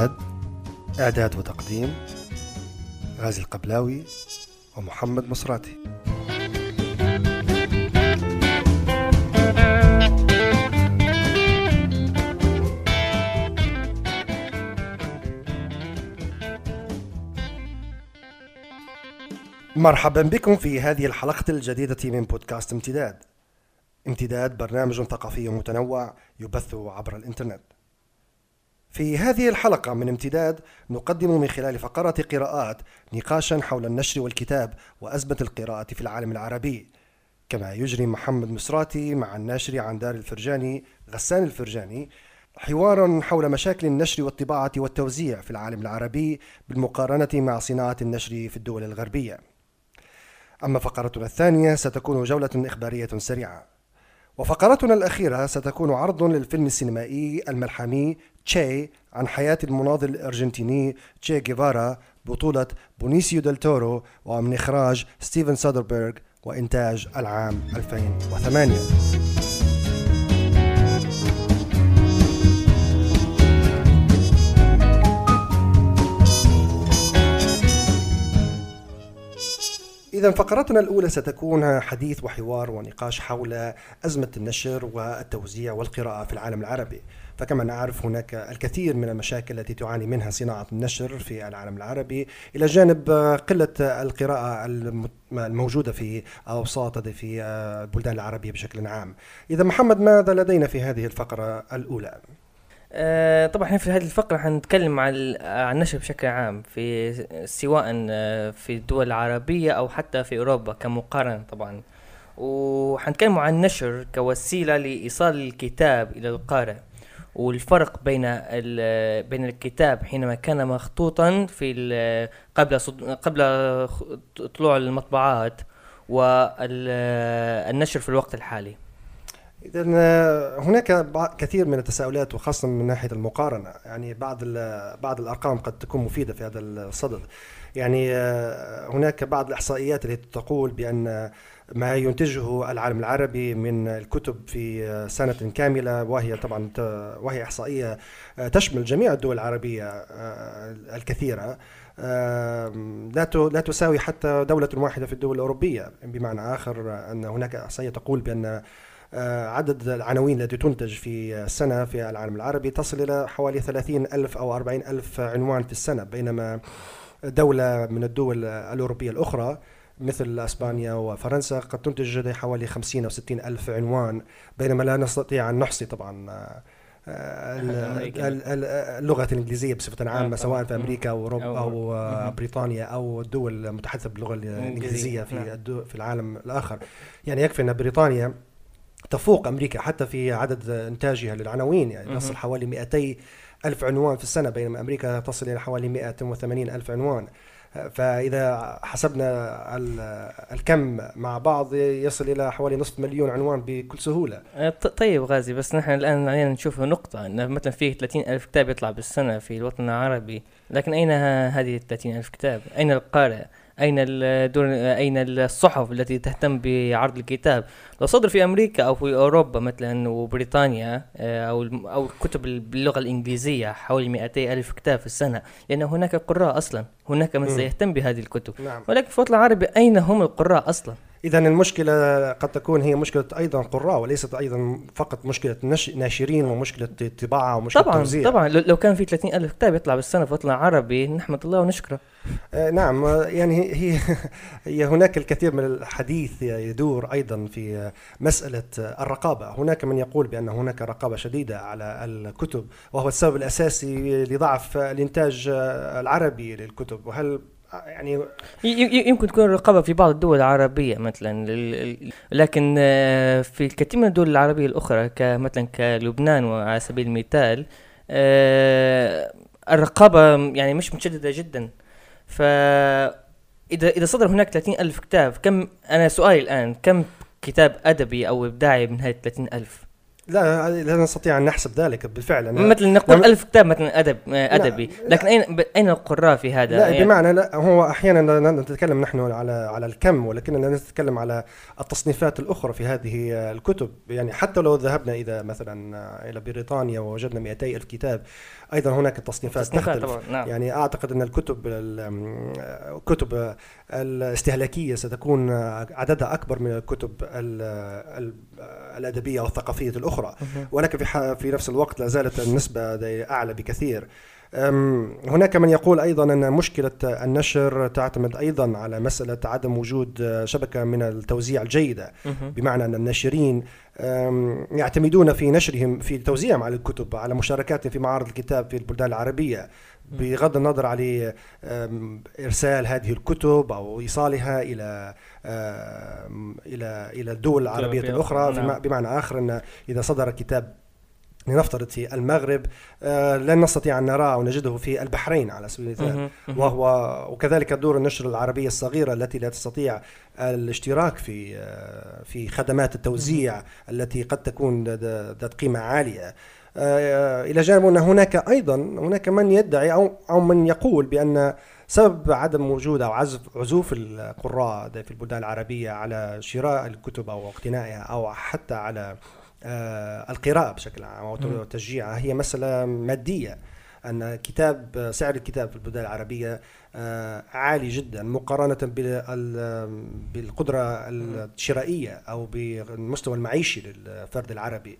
امتداد إعداد وتقديم غازي القبلاوي ومحمد مصراتي. مرحبا بكم في هذه الحلقة الجديدة من بودكاست امتداد. امتداد برنامج ثقافي متنوع يبث عبر الإنترنت. في هذه الحلقة من امتداد نقدم من خلال فقرة قراءات نقاشا حول النشر والكتاب وأزمة القراءة في العالم العربي. كما يجري محمد مصراتي مع الناشر عن دار الفرجاني غسان الفرجاني حوارا حول مشاكل النشر والطباعة والتوزيع في العالم العربي بالمقارنة مع صناعة النشر في الدول الغربية. أما فقرتنا الثانية ستكون جولة إخبارية سريعة. وفقرتنا الأخيرة ستكون عرض للفيلم السينمائي الملحمي تشي عن حياة المناضل الأرجنتيني تشي جيفارا بطولة بينيسيو ديل تورو ومن إخراج ستيفن سودربيرغ وإنتاج العام 2008 إذا فقرتنا الأولى ستكون حديث وحوار ونقاش حول أزمة النشر والتوزيع والقراءة في العالم العربي. فكما نعرف هناك الكثير من المشاكل التي تعاني منها صناعة النشر في العالم العربي. إلى جانب قلة القراءة الموجودة في أوساط في البلدان العربية بشكل عام. إذا محمد ماذا لدينا في هذه الفقرة الأولى؟ آه، طبعا إحنا في هذه الفقرة حنتكلم عن النشر بشكل عام في سواء آه، في الدول العربية أو حتى في أوروبا كمقارنة طبعا. وحنتكلم عن النشر كوسيلة لإيصال الكتاب إلى القارئ. والفرق بين بين الكتاب حينما كان مخطوطا في قبل قبل طلوع المطبوعات والنشر في الوقت الحالي. اذا هناك كثير من التساؤلات وخاصة من ناحية المقارنة. يعني بعض بعض الأرقام قد تكون مفيدة في هذا الصدد. يعني هناك بعض الإحصائيات التي تقول بأن ما ينتجه العالم العربي من الكتب في سنة كاملة وهي طبعا وهي إحصائية تشمل جميع الدول العربية الكثيرة. لا لا تساوي حتى دولة واحدة في الدول الأوروبية. بمعنى آخر أن هناك إحصائية تقول بأن عدد العناوين التي تنتج في السنة في العالم العربي تصل إلى حوالي 30 ألف أو 40 ألف عنوان في السنة بينما دولة من الدول الأوروبية الأخرى مثل أسبانيا وفرنسا قد تنتج حوالي 50 أو 60 ألف عنوان بينما لا نستطيع أن نحصي طبعا آه، اللغة الإنجليزية بصفة عامة سواء في أمريكا أو أوروبا أو بريطانيا أو الدول المتحدثة باللغة الإنجليزية في نعم. في العالم الآخر. يعني يكفي أن بريطانيا تفوق أمريكا حتى في عدد إنتاجها للعناوين يعني تصل حوالي 200 ألف عنوان في السنة بينما أمريكا تصل إلى حوالي 180 ألف عنوان. فإذا حسبنا الكم مع بعض يصل إلى حوالي نصف مليون عنوان بكل سهولة. أه، طيب غازي بس نحن الآن علينا نشوف نقطة أن مثلا فيه 30 ألف كتاب يطلع بالسنة في الوطن العربي لكن أين هذه ال 30 ألف كتاب؟ أين القارئ؟ أين الدور أين الصحف التي تهتم بعرض الكتاب؟ لو صدر في أمريكا أو في أوروبا مثلا وبريطانيا آه، أو أو كتب باللغة الإنجليزية حوالي 200 ألف كتاب في السنة لأن هناك قراء أصلا هناك من سيهتم بهذه الكتب. نعم. ولكن في الوطن العربي أين هم القراء أصلا؟ اذا المشكلة قد تكون هي مشكلة أيضا قراء وليست أيضا فقط مشكلة ناشرين ومشكلة طباعة ومشكلة طبعا توزيع. طبعا. لو كان في 30 ألف كتاب يطلع بالسنة الوطن العربي نحمد الله ونشكره. آه نعم. يعني هي هي هناك الكثير من الحديث يدور أيضا في مسألة الرقابة. هناك من يقول بأن هناك رقابة شديدة على الكتب وهو السبب الأساسي لضعف الإنتاج العربي للكتب. وهل يعني يمكن تكون الرقابة في بعض الدول العربية مثلا لكن آه، في الكثير من الدول العربية الأخرى كمثلا كلبنان على سبيل المثال آه، الرقابة يعني مش متشددة جدا. ف إذا إذا صدر هناك 30 ألف كتاب كم أنا سؤالي الآن كم كتاب أدبي أو إبداعي من هاي 30 ألف؟ لا لا نستطيع أن نحسب ذلك بالفعل أنا مثلا نقول نعم. ألف كتاب مثلا أدب آه، أدبي لكن أين ب- أين القراء في هذا؟ لا يعني- بمعنى لا هو أحيانا لا نتكلم نحن على على الكم ولكننا نتكلم على التصنيفات الأخرى في هذه الكتب يعني حتى لو ذهبنا إلى مثلا إلى بريطانيا ووجدنا 200 الف كتاب أيضا هناك تصنيفات تصنيفات تختلف. طبعا نعم. يعني أعتقد أن الكتب ال- الكتب الاستهلاكية ستكون عددها أكبر من الكتب ال- ال- الأدبية والثقافية الأخرى. ولكن في في نفس الوقت لا زالت النسبة أعلى بكثير. هناك من يقول أيضا أن مشكلة النشر تعتمد أيضا على مسألة عدم وجود شبكة من التوزيع الجيدة مهم. بمعنى أن الناشرين يعتمدون في نشرهم في توزيعهم على الكتب على مشاركاتهم في معارض الكتاب في البلدان العربية بغض النظر عن أم، إرسال هذه الكتب أو إيصالها إلى إلى إلى الدول العربية العربية الأخرى نعم. بمعنى آخر أن إذا صدر كتاب لنفترض في المغرب آه، لن نستطيع أن نراه أو نجده في البحرين على سبيل المثال. وهو وكذلك دور النشر العربية الصغيرة التي لا تستطيع الاشتراك في آه، في خدمات التوزيع التي قد تكون ذا- ذات قيمة عالية. آه، إلى جانب أن هناك أيضا هناك من يدعي أو أو من يقول بأن سبب عدم وجود أو عزف عزوف القراء في البلدان العربية على شراء الكتب أو اقتنائها أو حتى على آه، القراءة بشكل عام أو. تشجيعها هي مسألة مادية. أن كتاب سعر الكتاب في البلدان العربية آه، عالي جدا مقارنة بال- بالقدرة الشرائية أو بالمستوى المعيشي للفرد العربي.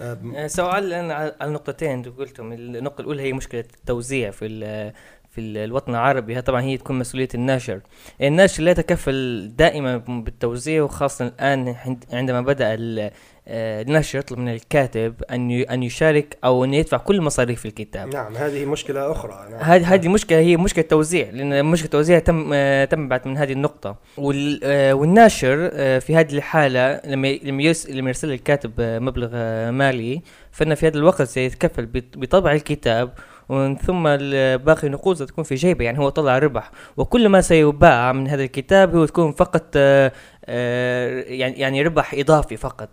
آه، آه، سؤال على اللي قلتهم. النقطة الأولى هي مشكلة التوزيع في في ال- الوطن العربي طبعا هي تكون مسؤولية الناشر. الناشر لا يتكفل دائما بالتوزيع وخاصة الآن عند- عندما بدأ آه، الناشر يطلب من الكاتب أن أن يشارك أو أن يدفع كل مصاريف الكتاب. نعم هذه مشكلة أخرى. نعم. هذه هذه مشكلة هي مشكلة توزيع لأن مشكلة توزيع تم آه، تم بعد من هذه النقطة. آه، والناشر في هذه الحالة لما لما يرس- لما يرسل الكاتب مبلغ مالي فإن في هذا الوقت سيتكفل بط- بطبع الكتاب ومن ثم باقي النقود ستكون في جيبه يعني هو طلع ربح. وكل ما سيباع من هذا الكتاب هو تكون فقط آه، آه، يعني يعني ربح إضافي فقط.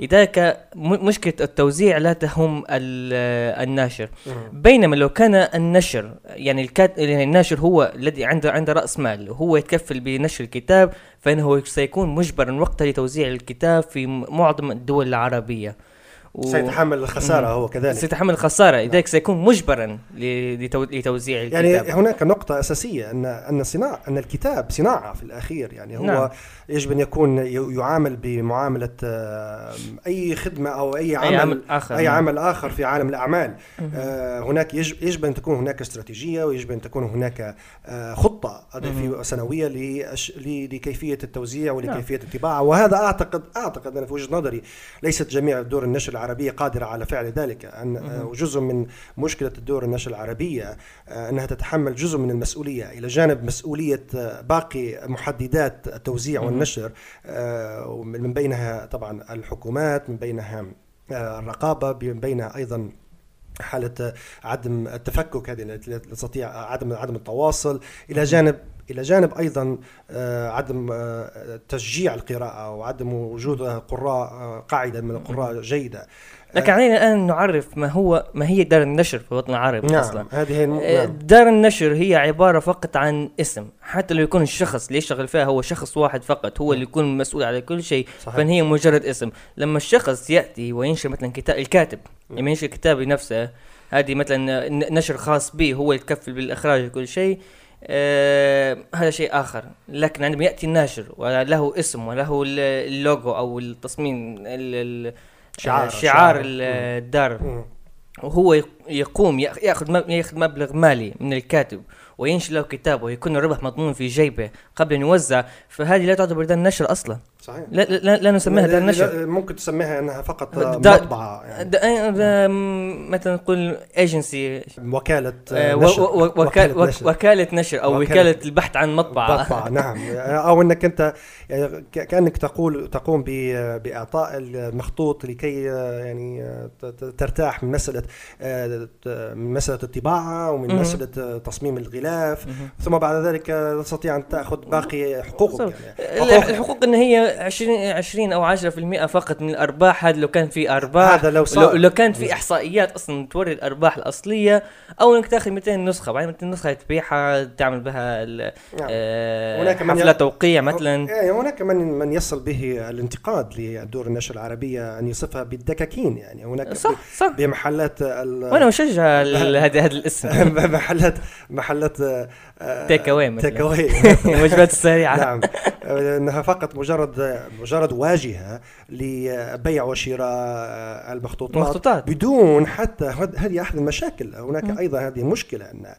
لذلك م- مشكلة التوزيع لا تهم آه، الناشر. بينما لو كان النشر يعني الكات يعني الناشر هو الذي عنده عنده رأس مال وهو يتكفل بنشر الكتاب فإنه سيكون مجبرا وقتها لتوزيع الكتاب في معظم الدول العربية. و- سيتحمل الخسارة هو كذلك سيتحمل الخسارة لذلك سيكون مجبرا لتوزيع الكتاب يعني هناك نقطة أساسية أن أن صناعة أن الكتاب صناعة في الأخير يعني هو نعم. نعم. يجب أن يكون يعامل بمعاملة آه، أي خدمة أو أي عمل أي عمل آخر أي نعم. عمل آخر في عالم الأعمال مهم. آه، هناك يجب, يجب أن تكون هناك استراتيجية ويجب أن تكون هناك آه، خطة مهم. في سنوية لأش- ل- لكيفية التوزيع نعم. ولكيفية الطباعة وهذا أعتقد أعتقد أنا في وجهة نظري ليست جميع دور النشر العربية قادرة على فعل ذلك أن آه،. وجزء من مشكلة الدور النشر العربية آه، أنها تتحمل جزء من المسؤولية إلى جانب مسؤولية آه، باقي محددات التوزيع. والنشر ومن بينها طبعا الحكومات من بينها الرقابة من بينها أيضا حالة عدم التفكك هذه التي تستطيع عدم عدم التواصل إلى جانب إلى جانب أيضا آه، عدم آه، تشجيع القراءة وعدم وجود قراء آه، قاعدة من القراء جيدة. لكن علينا الآن نعرف ما هو ما هي دار النشر في الوطن العربي نعم أصلا. هذه نعم. دار النشر هي عبارة فقط عن اسم. حتى لو يكون الشخص اللي يشتغل فيها هو شخص واحد فقط هو اللي يكون مسؤول على كل شيء صحيح. فإن هي مجرد اسم. لما الشخص يأتي وينشر مثلا كتاب الكاتب لما ينشر كتاب بنفسه هذه مثلا نشر خاص به هو يتكفل بالإخراج وكل شيء آه هذا شيء آخر لكن عندما يأتي الناشر وله اسم وله ال- اللوجو أو التصميم ال- ال- شعار- شعار شعار. ال- الدار. وهو يق- يقوم يأخذ يأخذ مبلغ مالي من الكاتب وينشر له كتاب ويكون الربح مضمون في جيبه قبل أن يوزع فهذه لا تعتبر نشر أصلا صحيح. لا لا, لا, نسميها دار نشر ممكن تسميها إنها فقط دا- مطبعة يعني. د- آه، مثلا نقول ايجنسي وكالة آه، نشر. وكالة وكالة نشر. وكالة نشر أو وكالة- وكالة البحث عن مطبعة. مطبعة نعم. أو إنك أنت يعني كأنك تقول تقوم بإعطاء المخطوط لكي آه، يعني ترتاح من مسألة من مسألة الطباعة ومن. مسألة تصميم الغلاف. ثم بعد ذلك تستطيع أن تأخذ باقي حقوقك. يعني. حقوق الحقوق إن هي 20 20 أو 10% فقط من الأرباح. هذا لو كان في أرباح هذا لو صار. لو, لو كانت في إحصائيات أصلا توري الأرباح الأصلية أو إنك تاخذ 200 نسخة. بعدين 200 نسخة تبيعها تعمل بها نعم. آه، هناك من حفلة ي- توقيع مثلا. إيه، هناك من من يصل به الانتقاد لدور النشر العربية أن يصفها بالدكاكين يعني. هناك صح صح. بمحلات ال- وأنا هذا هذا الاسم. محلات محلات تيك مثلاً. تيك اواي الوجبات السريعة نعم أنها فقط مجرد مجرد واجهة لبيع وشراء المخطوطات المخطوطات. بدون حتى هذه أحد المشاكل هناك أيضا هذه مشكلة أن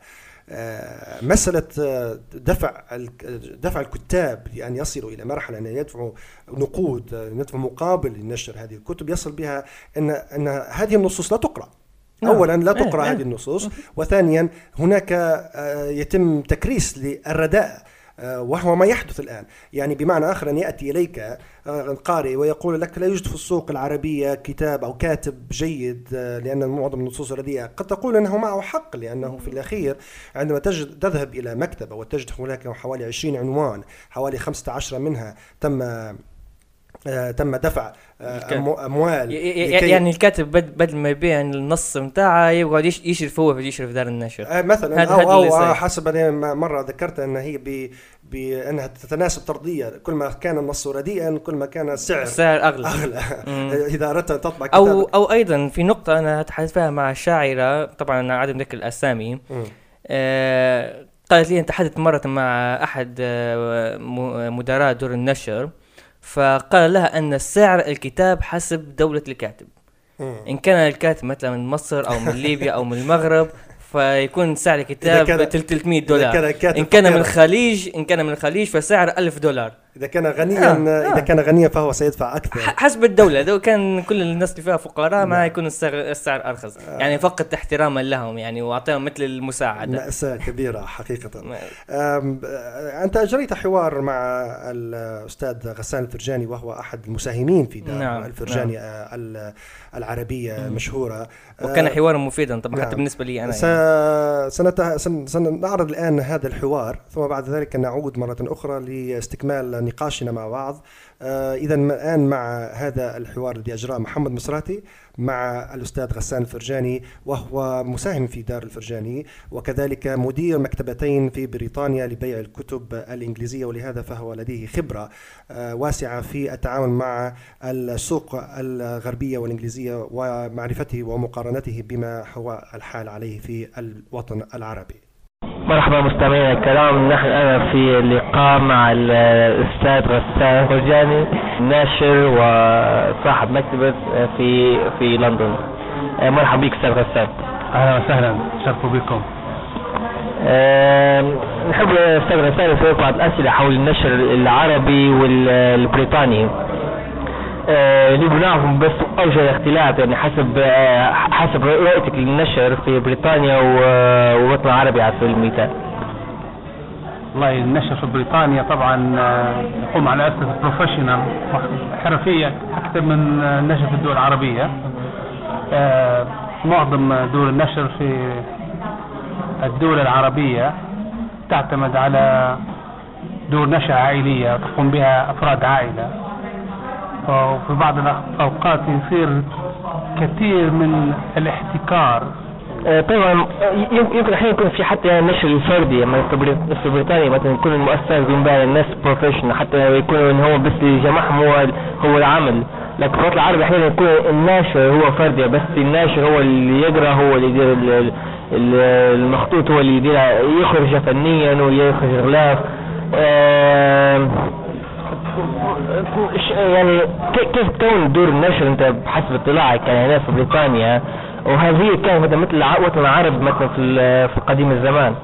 آه، مسألة آه، دفع دفع الكتاب لأن يصلوا إلى مرحلة أن يدفعوا نقود يدفعوا مقابل لنشر هذه الكتب يصل بها أن أن هذه النصوص لا تقرأ. اولا لا إيه، تقرأ إيه. هذه النصوص وثانيا هناك آه، يتم تكريس للرداء آه، وهو ما يحدث الآن. يعني بمعنى آخر أن يأتي إليك آه، القارئ ويقول لك لا يوجد في السوق العربية كتاب أو كاتب جيد لأن معظم النصوص رديئه قد تقول إنه معه حق لأنه في الأخير عندما تجد تذهب إلى مكتبة وتجد هناك حوالي 20 عنوان حوالي 15 منها تم تم دفع آه، أموال يعني الكاتب بد- بدل ما يبيع النص بتاعه يقعد يش- يشرف هو يشرف دار النشر. آه، مثلا هذا- أو. آه، حسب أنا مرة ذكرت إن هي ب بانها تتناسب طرديا. كل ما كان النص رديئا كل ما كان السعر السعر أغلى. أغلى. إذا أردت أن تطبع أو كتابك. أو أيضا في نقطة أنا تحدثت فيها مع شاعرة طبعا أنا عدم ذكر الأسامي. آه قالت لي أنت تحدثت مرة مع أحد آه، مدراء دور النشر. فقال لها أن سعر الكتاب حسب دولة الكاتب. إن كان الكاتب مثلا من مصر أو من ليبيا أو من المغرب فيكون سعر الكتاب إذا كان- 300 إذا دولار كان إن كان من. الخليج إن كان من الخليج فسعر 1000 دولار إذا كان غنيا آه، إذا آه. كان غنيا فهو سيدفع أكثر. حسب الدولة لو كان كل الناس اللي فيها فقراء ما نعم. يكون السعر, السعر أرخص. يعني فقط احتراما لهم يعني وأعطيهم مثل المساعدة. مأساة كبيرة حقيقة. ما- أم، آه، أنت أجريت حوار مع الأستاذ غسان الفرجاني وهو أحد المساهمين في دار نعم، الفرجاني آه، ال- العربية المشهورة وكان آه، حوارا مفيدا طبعا نعم. حتى بالنسبة لي أنا س... يعني. سنت... سن... سنعرض الآن هذا الحوار ثم بعد ذلك نعود مرة أخرى لاستكمال نقاشنا مع بعض. آه إذا الآن مع هذا الحوار الذي أجراه محمد مصراتي مع الأستاذ غسان الفرجاني وهو مساهم في دار الفرجاني وكذلك مدير مكتبتين في بريطانيا لبيع الكتب الإنجليزية ولهذا فهو لديه خبرة آه واسعة في التعامل مع السوق الغربية والإنجليزية ومعرفته ومقارنته بما هو الحال عليه في الوطن العربي. مرحبا مستمعينا الكرام نحن الآن في لقاء مع الأستاذ غسان فرجاني ناشر وصاحب مكتبة في في لندن. مرحبا بك أستاذ غسان أهلا وسهلا. شرفوا بكم. نحب أستاذ غسان نسألك بعض الأسئلة حول النشر العربي والبريطاني. آه، نبغى نعرف بس اوجه الاختلاف يعني حسب آه، حسب رؤيتك للنشر في بريطانيا والوطن العربي على سبيل المثال. والله النشر في بريطانيا طبعا آه، يقوم على أساس بروفيشنال حرفيه أكثر من آه، النشر في الدول العربية آه، معظم دور النشر في الدول العربية تعتمد على دور نشر عائلية تقوم بها أفراد وفي بعض الأوقات يصير كثير من الاحتكار. آه، طبعا آه، يم- يمكن أحيانا يكون في حتى يعني النشر الفردي يعني في بري- في بريطانيا مثلا يكون المؤسسه بها الناس professional حتى يكون إن هو بس اللي جمعهم هو هو العمل. لكن في العربي أحيانا يكون الناشر هو فردي بس الناشر هو اللي يقرأ هو اللي يدير ال- ال- ال- المخطوط هو اللي يدير يخرج فنيا ويخرج غلاف ش- يعني كي- كيف تكون دور النشر انت بحسب اطلاعك؟ يعني هنا في بريطانيا وهذه كانت مثل الع- الوطن العربي مثلا في في قديم الزمان؟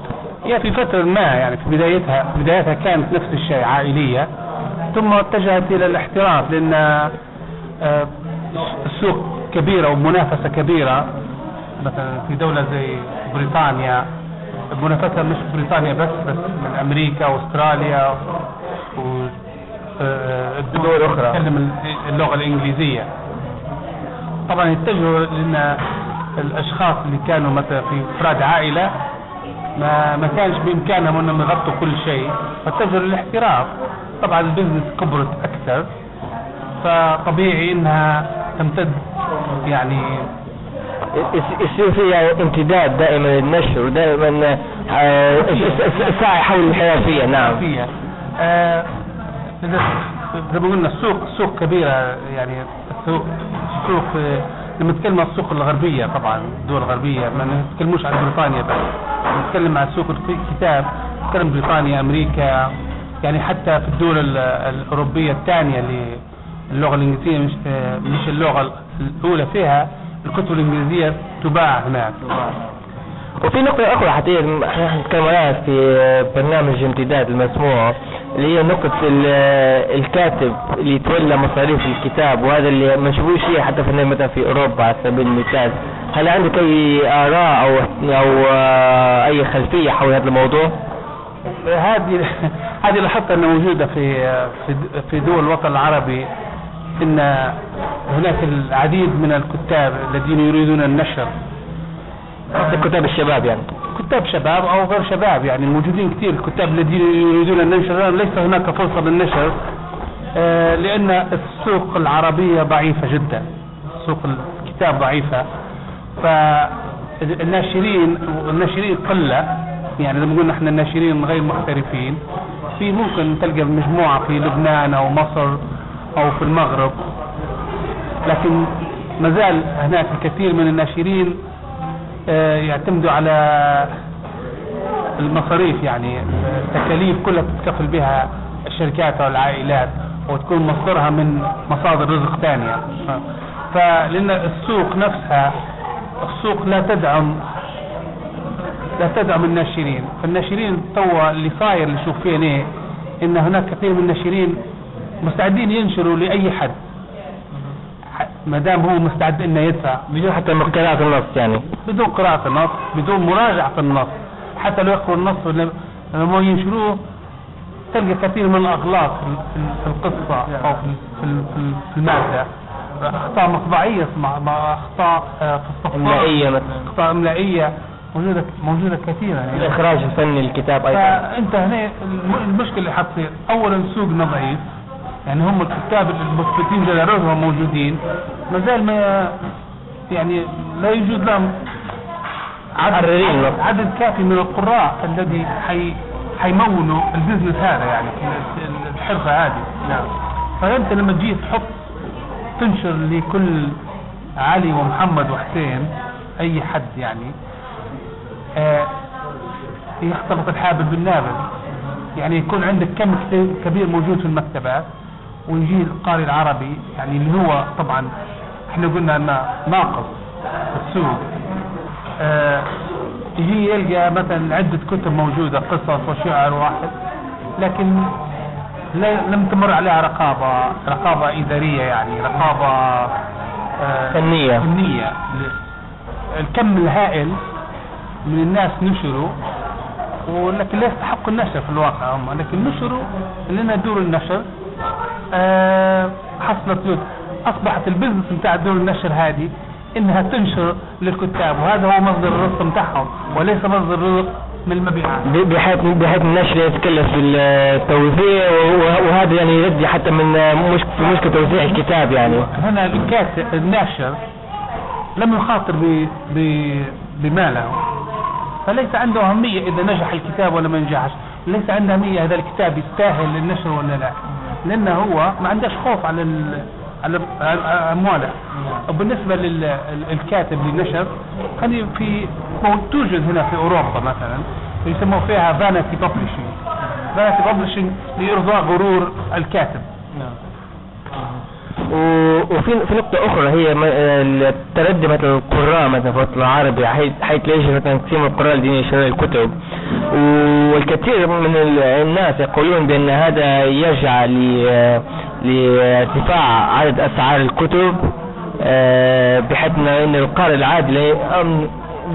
هي في فترة ما يعني في بدايتها بدايتها كانت نفس الشيء عائلية. ثم اتجهت إلى الاحتراف لأن آه، السوق كبيرة ومنافسة كبيرة. مثلا في دولة زي بريطانيا المنافسة مش بريطانيا بس بس من أمريكا وأستراليا الدول الأخرى. تتكلم ال- اللغة الإنجليزية. طبعا يتجهوا لأن الأشخاص اللي كانوا مثلا في أفراد عائلة ما ما كانش بإمكانهم أنهم يغطوا كل شيء فاتجهوا للاحتراف. طبعا البزنس كبرت أكثر فطبيعي إنها تمتد يعني. يصير فيها امتداد دائما للنشر ودائما آه، السعي حول نعم. فيها آه، إذا- زي ما قلنا السوق سوق كبيرة يعني السوق سوق آه، لما نتكلم عن السوق الغربية طبعا الدول الغربية ما نتكلموش عن بريطانيا بس نتكلم عن سوق الكتاب نتكلم بريطانيا أمريكا يعني حتى في الدول ال- الأوروبية الثانية اللي اللغة الإنجليزية مش مش اللغة الأولى فيها الكتب الإنجليزية تباع هناك. وفي نقطة أخرى حتى نتكلم عليها في برنامج امتداد المسموع اللي هي نقطة ال- الكاتب اللي يتولى مصاريف الكتاب وهذا اللي ما نشوفوش شيء حتى في مثلا في أوروبا على سبيل المثال هل عندك أي آراء أو أو آه، أي خلفية حول هذا الموضوع؟ هذه هذه لاحظت أنها موجودة في في دول الوطن العربي إن هناك العديد من الكتاب الذين يريدون النشر كتاب الشباب يعني. كتاب شباب أو غير شباب يعني موجودين كثير الكتاب الذين يريدون النشر ليس هناك فرصة للنشر آه، لأن السوق العربية ضعيفة جدا. سوق الكتاب ضعيفة. فالناشرين الناشرين قلة. يعني لما قلنا إحنا الناشرين غير محترفين في ممكن تلقى مجموعة في لبنان أو مصر أو في المغرب. لكن ما زال هناك الكثير من الناشرين يعتمدوا على المصاريف يعني التكاليف كلها تتكفل بها الشركات أو العائلات وتكون مصدرها من مصادر رزق ثانية فلأن السوق نفسها السوق لا تدعم لا تدعم الناشرين. فالناشرين توا اللي صاير اللي شوف فيه ان هناك كثير من الناشرين مستعدين ينشروا لأي حد. ما دام هو مستعد إنه يدفع. بدون حتى قراءة النص يعني. بدون قراءة النص بدون مراجعة النص. حتى لو يقرأوا النص لما ينشروه تلقى كثير من الأغلاط في ال- في القصة أو في ال- في ال- في ال- في المادة. أخطاء مطبعية مع أخطاء آه، في الصفحات إملائية مثلا. أخطاء إملائية. موجودة موجودة كثيرة يعني. الإخراج الفني للكتاب أيضا. فأنت هنا الم- المشكلة اللي حتصير. اولا سوقنا ضعيف يعني هم الكتاب المثبتين جدارتهم موجودين. ما زال ما يعني لا يوجد لهم عدد, نص. عدد كافي من القراء الذي حي حيمولوا ال business هذا يعني ال- ال- الحرفة هذه. نعم. فأنت لما تجي تحط تنشر لكل علي ومحمد وحسين أي حد يعني آه يختلط الحابل بالنابل. يعني يكون عندك كم كبير موجود في المكتبات ويجي القارئ العربي يعني اللي هو طبعا إحنا قلنا إنه ناقص في السوق. آه يجي يلقى مثلا عدة كتب موجودة قصص وشعر واحد لكن لم تمر عليها رقابة رقابة إدارية يعني رقابة آه فنية. فنية. الكم الهائل من الناس نشروا ولكن لا يستحقوا النشر في الواقع هم لكن نشروا لنا دور النشر. حصلت له أصبحت البزنس بتاع دور النشر هذه إنها تنشر للكتاب وهذا هو مصدر الرزق بتاعهم وليس مصدر الرزق من المبيعات. بحيث بحيث النشر يتكلف بالتوزيع وه- وهذا يعني يؤدي حتى من مشكلة توزيع الكتاب يعني. هنا الكاتب الناشر لم يخاطر ب- ب- بماله. فليس عنده أهمية إذا نجح الكتاب ولا ما نجحش. ليس عنده أهمية هذا الكتاب يستاهل النشر ولا لا. لأنه هو ما عندهش خوف على. على أمواله. وبالنسبة للكاتب للنشر هذه في مو- توجد هنا في أوروبا مثلا يسموا فيها vanity publishing vanity publishing لإرضاء غرور الكاتب. و- وفي في نقطة أخرى هي التردي مثلا القراء مثلا في الوطن العربي يوجد مثلا كثير من القراء الذين يشترون الكتب. والكثير من ال- الناس يقولون بأن هذا يرجع لارتفاع عدد أسعار الكتب آه، بحيث أن القارئ العادي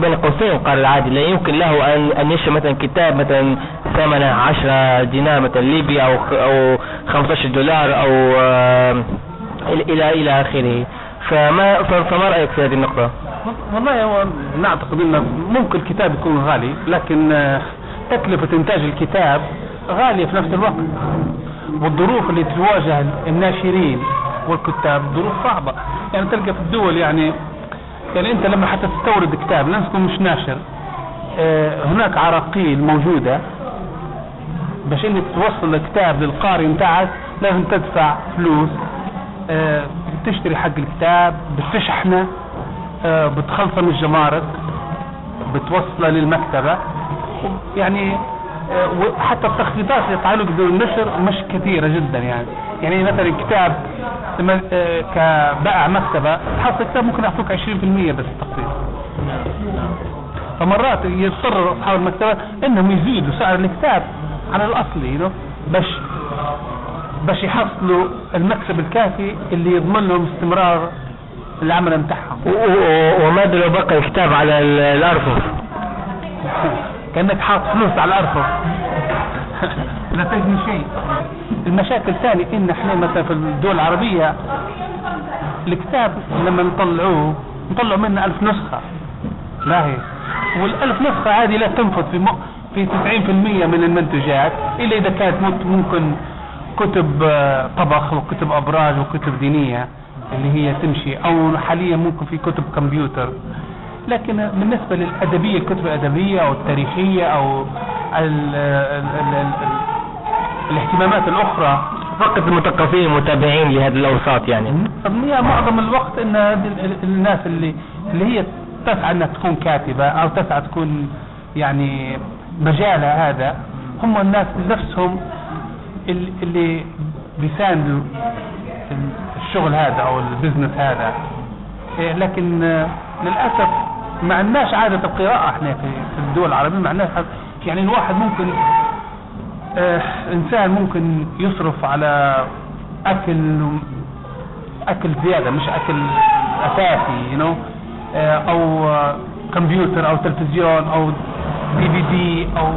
بين قوسين القارئ العادي. لا يمكن له أن أن يشتري مثلا كتاب مثلا ثمنه 10 دينار مثلا ليبي أو أو 15 دولار أو آه، إلى إلى آخره. فما فما رأيك في هذه النقطة؟ والله هو نعتقد انه ممكن الكتاب يكون غالي لكن آه، تكلفة إنتاج الكتاب غالية في نفس الوقت. والظروف اللي تواجه الناشرين والكتاب ظروف صعبة. يعني تلقى في الدول يعني يعني أنت لما حتى تستورد كتاب لازم تكون مش ناشر. آه، هناك عراقيل موجودة. باش إنك توصل الكتاب للقارئ بتاعك لازم تدفع فلوس. آه، بتشتري حق الكتاب بتشحنه. آه، بتخلصه من الجمارك بتوصله للمكتبة. يعني وحتى التخفيضات اللي يطلعوا بدون النشر مش كثيرة جدا يعني. يعني مثلا كتاب كبائع مكتبة تحصل كتاب ممكن يعطوك 20% بس تخفيض فمرات يضطر أصحاب المكتبة إنهم يزيدوا سعر الكتاب على know، باش باش يحصلوا المكسب الكافي اللي يضمن لهم استمرار العمل بتاعهم. و- و- وماذا لو بقى الكتاب على ال- الأرفف. كأنك حاط فلوس على الأرفف. لا تجني شيء. المشاكل ثانية ان إحنا مثلا في الدول العربية؟ الكتاب لما نطلعوه نطلع منه ألف نسخة. لا هي. والألف نسخة هذه لا تنفذ في م... في 90% من المنتجات إلا إذا كانت ممكن- كتب آه، طبخ وكتب أبراج وكتب دينية اللي هي تمشي أو حاليا ممكن في كتب كمبيوتر. لكن بالنسبة للأدبية الكتب الأدبية أو التاريخية أو ال ال ال ال الاهتمامات الأخرى. فقط المثقفين المتابعين لهذه الأوساط يعني. هي معظم الوقت إن الناس اللي اللي هي تسعى إنها تكون كاتبة أو تسعى تكون يعني مجالها هذا هم الناس نفسهم ال- اللي بيساندوا ال- الشغل هذا أو البزنس هذا. إيه، لكن للأسف ما عندناش عادة القراءة إحنا في الدول العربية ما عندناش يعني الواحد ممكن إنسان ممكن يصرف على أكل أكل زيادة مش أكل أساسي نو أو آه، كمبيوتر أو تلفزيون أو دي في دي أو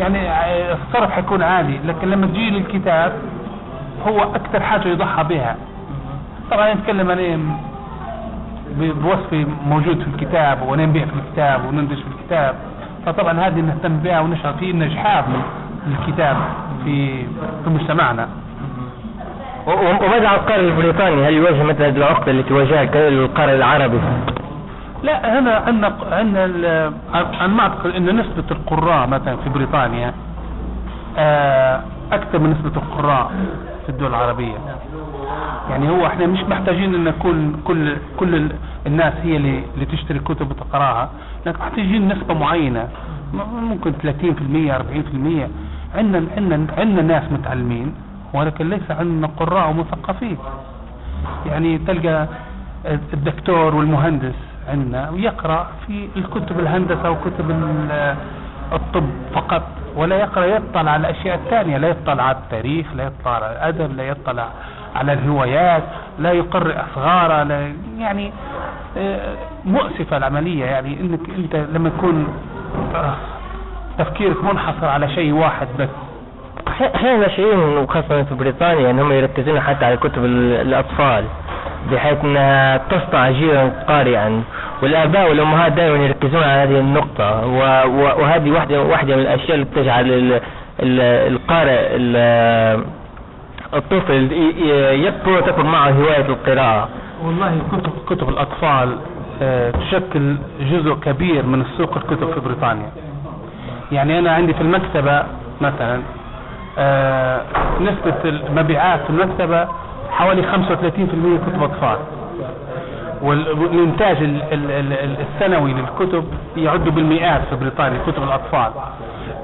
يعني آه، الصرف حيكون عالي. لكن لما تجي للكتاب هو أكثر حاجة يضحى بها. طبعا نتكلم عن إيه؟ بوصفي موجود في الكتاب ونبيع في الكتاب وننتج في الكتاب. فطبعا هذه نهتم بها ونشعر في نجاحات الكتاب في في مجتمعنا. وماذا عن القارئ البريطاني؟ هل يواجه مثل هذه العقدة التي واجهها القارئ العربي؟ لا هنا عندنا عندنا أنا اعتقد أن نسبة القراء مثلا في بريطانيا آه، أكثر من نسبة القراء في الدول العربية. يعني هو إحنا مش محتاجين أن كل كل كل ال- الناس هي اللي, اللي تشتري كتب وتقراها لكن محتاجين نسبة معينة ممكن 30% 40% عندنا عندنا عندنا ناس متعلمين ولكن ليس عندنا قراء ومثقفين. يعني تلقى الدكتور والمهندس عندنا ويقرأ في الكتب الهندسة وكتب ال- الطب فقط ولا يقرأ يطلع على الأشياء الثانية لا يطلع على التاريخ لا يطلع على الأدب لا يطلع على الهوايات لا يقرأ أصغارة لا يعني آه، مؤسفة العملية. يعني إنك أنت لما تكون آه، تفكيرك منحصر على شيء واحد بس. أحيانا ناشئين وخاصة في بريطانيا إنهم يركزون حتى على كتب ال- الأطفال بحيث إنها تصنع جيلا قارئا. والآباء والأمهات دائما يركزون على هذه النقطة. وهذه واحدة واحدة من الأشياء اللي ال- القارئ ال- الطفل يكبر وتكبر معه هواية القراءة. والله كتب كتب الأطفال آه، تشكل جزء كبير من السوق الكتب في بريطانيا. يعني أنا عندي في المكتبة مثلا آه، نسبة المبيعات في المكتبة حوالي 35% كتب أطفال. وال- والإنتاج ال- ال- ال- ال- السنوي للكتب يعد بالمئات في بريطانيا كتب الأطفال.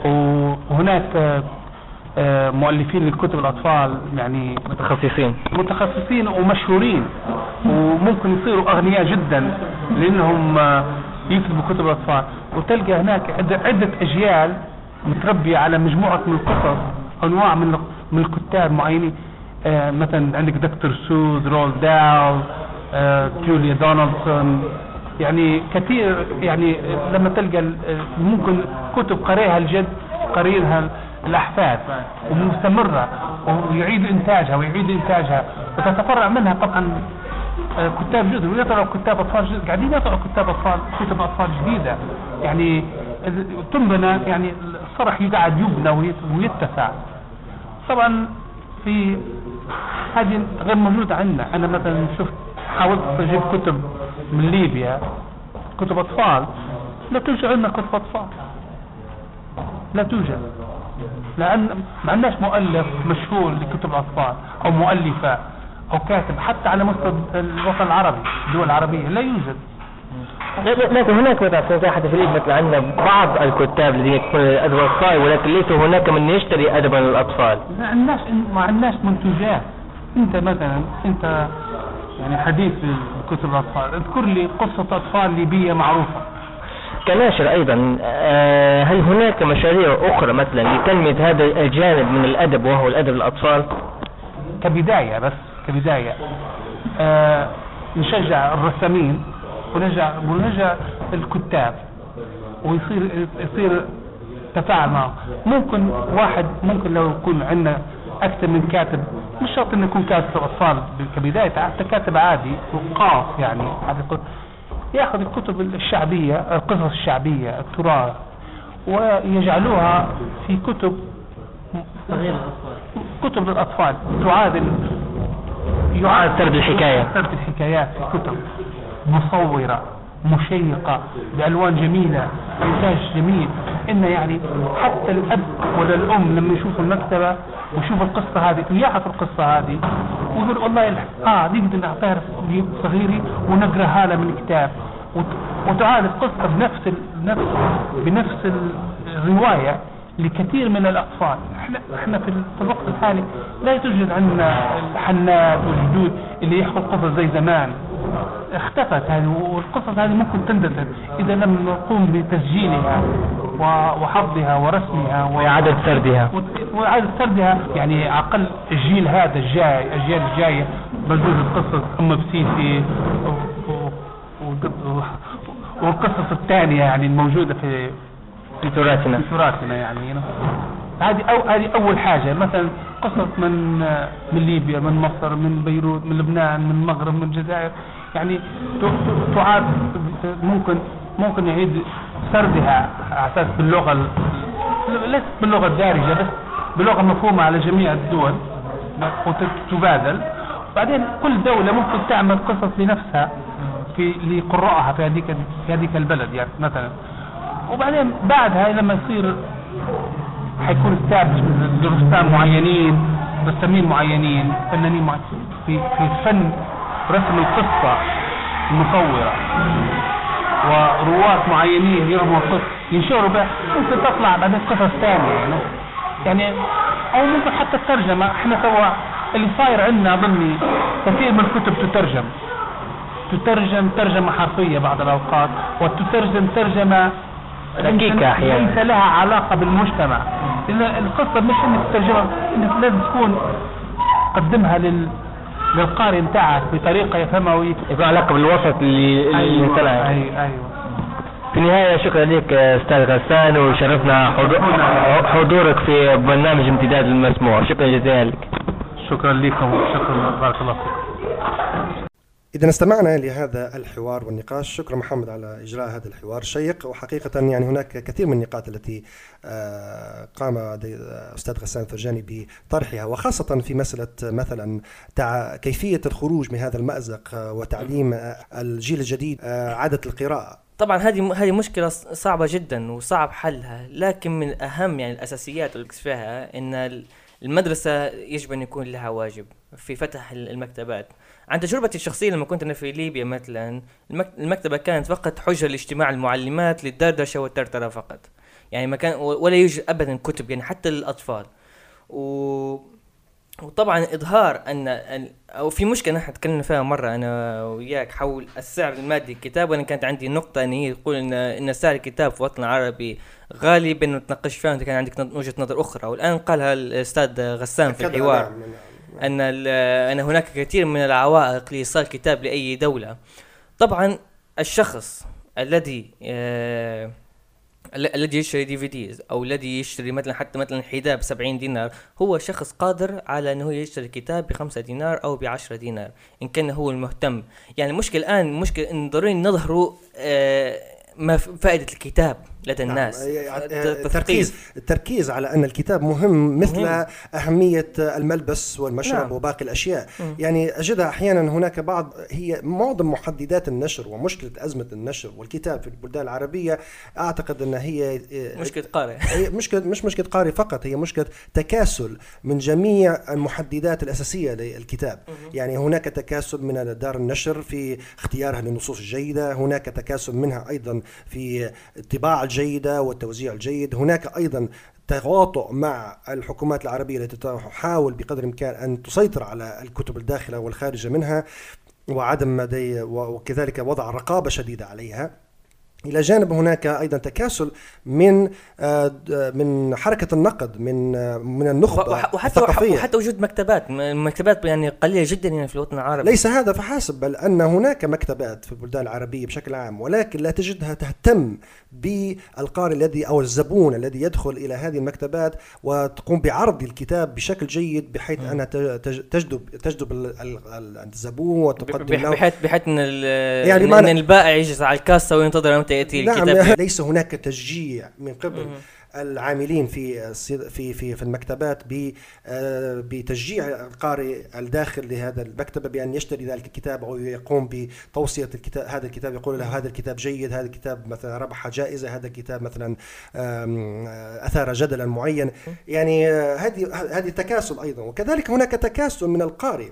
وهناك آه، آه، مؤلفين لكتب الأطفال يعني متخصصين. متخصصين ومشهورين وممكن يصيروا أغنياء جدا لأنهم آه، يكتبوا كتب الأطفال. وتلقى هناك عدة, أجيال متربية على مجموعة من القصص أنواع من من الكتاب معينين. آه، مثلا عندك دكتور سوز رول داو آه، جوليا دونالدسون. يعني كثير يعني لما تلقى ال- ممكن كتب قريها الجد قرينها الأحفاد ومستمرة ويعيد إنتاجها ويعيد إنتاجها وتتفرع منها طبعا آه، كتاب جدد ويطلعوا كتاب أطفال جدد قاعدين يطلعوا كتاب اطفال كتب أطفال جديدة. يعني تنبنى يعني الصرح يقعد يبنى ويت- ويتسع. طبعا في هذه غير موجودة عندنا. أنا مثلا شفت حاولت أجيب كتب من ليبيا. كتب أطفال. لا توجد عندنا كتب أطفال. لا توجد. لأن ما عندناش مؤلف مشهور لكتب الأطفال أو مؤلفة. أو كاتب حتى على مستوى الوطن العربي الدول العربية لا يوجد. لكن هناك مثلا حتى في مثل عندنا بعض الكتاب الذين يكتبون الادب الأطفال ولكن ليس هناك من يشتري ادبا للاطفال ما عندناش ما عندناش منتجات. أنت مثلا أنت يعني حديث كتب الأطفال. اذكر لي قصة أطفال ليبية معروفة. كناشر أيضا. آه، هل هناك مشاريع أخرى مثلا لتنمية هذا الجانب من الأدب وهو الأدب الأطفال؟ كبداية بس. كبداية. آه نشجع الرسامين ونشجع ونشجع الكتاب ويصير يصير تفاعل معه ممكن واحد ممكن لو يكون عندنا أكثر من كاتب مش شرط إنه يكون كاتب اطفال كبداية حتى كاتب عادي وقاص يعني. ياخذ الكتب الشعبية القصص الشعبية التراث ويجعلوها في كتب كتب للاطفال تعادل يعاد سرد الحكاية. سرد الحكايات في كتب مصورة مشيقة بألوان جميلة إنتاج جميل. إن يعني حتى الأب ولا الأم لما يشوف المكتبة ويشوف القصة هذه ويعرف القصة هذه ويقول والله آه نقدر نعطيها صغيري ونقرأها له من كتاب. وتعالج القصة بنفس نفس بنفس الرواية. لكثير من الأطفال. إحنا, إحنا في الوقت الحالي لا توجد عندنا الحنات والجدود اللي يحكوا القصص زي زمان. اختفت هذه والقصص هذه ممكن تندثر إذا لم نقوم بتسجيلها وحفظها ورسمها وإعادة سردها. وإعادة سردها يعني أقل الجيل هذا الجاي الأجيال الجاية بجوز القصص أم بسيسي والقصص الثانية يعني الموجودة في في تراثنا في تراثنا يعني هذه أو هذه أول حاجة. مثلا قصص من من ليبيا من مصر من بيروت من لبنان من المغرب من الجزائر. يعني تعاد ممكن ممكن يعيد سردها على أساس باللغة ليست باللغة الدارجة بس بلغة مفهومة على جميع الدول وتبادل بعدين كل دولة ممكن تعمل قصص لنفسها في لقراءها في هذيك في هذيك البلد. يعني مثلا وبعدين بعدها لما يصير حيكون استابش رسام معينين رسامين معينين فنانين معينين في في فن رسم القصة المصورة ورواة معينين يرموا القصة ينشروا بها. ممكن تطلع بعدين قصص ثانية يعني. يعني أو ممكن حتى الترجمة إحنا سوا اللي صاير عندنا أظني كثير من الكتب تترجم. تترجم ترجمة حرفية بعض الأوقات وتترجم ترجمة دقيقة أحيانا ليس لها علاقة بالمجتمع. القصة مش إنك تترجمها إنك لازم تكون قدمها لل للقارئ بتاعك بطريقة يفهمها ويكون يكون علاقة بالوسط اللي أيوة أيوة, أيوة. في النهاية شكرا لك أستاذ غسان وشرفنا حضورك في برنامج امتداد المسموع. شكرا جزيلا لك. شكرا لكم وشكرا بارك الله فيكم. إذا استمعنا لهذا الحوار والنقاش شكرا محمد على إجراء هذا الحوار الشيق وحقيقة يعني هناك كثير من النقاط التي آه، قام أستاذ غسان الفرجاني بطرحها وخاصة في مسألة مثلا كيفية الخروج من هذا المأزق وتعليم الجيل الجديد آه، عادة القراءة. طبعا هذه هذه مشكلة صعبة جدا وصعب حلها لكن من اهم يعني الأساسيات اللي فيها إن المدرسة يجب أن يكون لها واجب في فتح المكتبات. عن تجربتي الشخصية لما كنت أنا في ليبيا مثلا المكتبة كانت فقط حجة لاجتماع المعلمات للدردشة والترترة فقط. يعني ما كان ولا يوجد أبدا كتب يعني حتى للأطفال. و وطبعا إظهار أن أو في مشكلة نحن تكلمنا فيها مرة أنا وياك حول السعر المادي للكتاب وأنا كانت عندي نقطة إن هي تقول ان إن سعر الكتاب في الوطن العربي غالي بين نتناقش فيها وانت كان عندك وجهة نظر أخرى والآن قالها الأستاذ غسان في الحوار نعم، نعم. أن أن هناك كثير من العوائق لإيصال كتاب لأي دولة طبعا الشخص الذي آه الذي يشتري دي في ديز أو الذي يشتري مثلا حتى مثلا حذاء ب 70 دينار هو شخص قادر على إنه يشتري كتاب ب 5 دينار أو ب 10 دينار إن كان هو المهتم. يعني المشكلة الآن مشكله إن ضروري نظهروا آه ما فائدة الكتاب. لدى نعم. الناس آه، تثقيف. التركيز التركيز على أن الكتاب مهم مثل مهم. أهمية الملبس والمشرب نعم. وباقي الأشياء مم. يعني اجدها أحيانا هناك بعض هي معظم محددات النشر ومشكلة أزمة النشر والكتاب في البلدان العربية أعتقد أن هي آه، مشكلة قارئ هي مشكلة مش مشكلة قارئ فقط هي مشكلة تكاسل من جميع المحددات الأساسية للكتاب يعني هناك تكاسل من دار النشر في اختيارها للنصوص الجيدة هناك تكاسل منها أيضا في الطباعة الجيدة والتوزيع الجيد. هناك أيضا تواطؤ مع الحكومات العربية التي تحاول بقدر الإمكان أن تسيطر على الكتب الداخلة والخارجة منها وعدم مدي وكذلك وضع رقابة شديدة عليها. إلى جانب هناك أيضا تكاسل من آه، من حركة النقد من آه، من النخبة وح- وحتى الثقافية. وحتى وجود مكتبات مكتبات يعني قليلة جدا هنا في الوطن العربي. ليس هذا فحسب بل أن هناك مكتبات في البلدان العربية بشكل عام ولكن لا تجدها تهتم بالقارئ الذي أو الزبون الذي يدخل إلى هذه المكتبات وتقوم بعرض الكتاب بشكل جيد بحيث أنها تج- تج- تجذب تجذب ال- ال- ال- الزبون وتقدم له. بحيث بحيث إن يعني ان البائع يجلس على الكاسه وينتظر متى يأتي نعم الكتاب. ليس هناك تشجيع من قبل. العاملين في في في في المكتبات آه، بتشجيع القارئ الداخل لهذا المكتبه بأن يشتري ذلك الكتاب أو يقوم بتوصية الكتاب هذا الكتاب يقول له هذا الكتاب جيد هذا الكتاب مثلا ربح جائزة هذا الكتاب مثلا آه، أثار جدلا معين يعني آه، هذه هذه تكاسل أيضا. وكذلك هناك تكاسل من القارئ.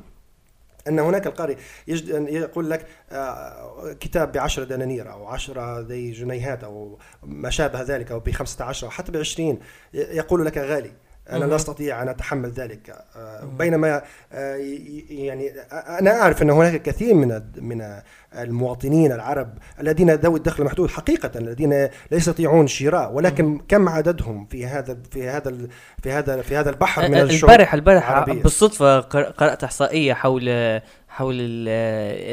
أن هناك القارئ يجد أن يقول لك آه، كتاب بعشرة دنانير أو عشرة ذي جنيهات أو ما شابه ذلك أو بخمسة عشر أو حتى بعشرين ي- يقول لك غالي أنا لا. أستطيع أن أتحمل ذلك آه، بينما آه، يعني أنا أعرف أن هناك كثير من من المواطنين العرب الذين ذوي الدخل المحدود حقيقة الذين لا يستطيعون الشراء ولكن كم عددهم في هذا في هذا في هذا في هذا البحر من الشعوب البارح البارح العربية. بالصدفة قر- قرأت إحصائية حول حول ال-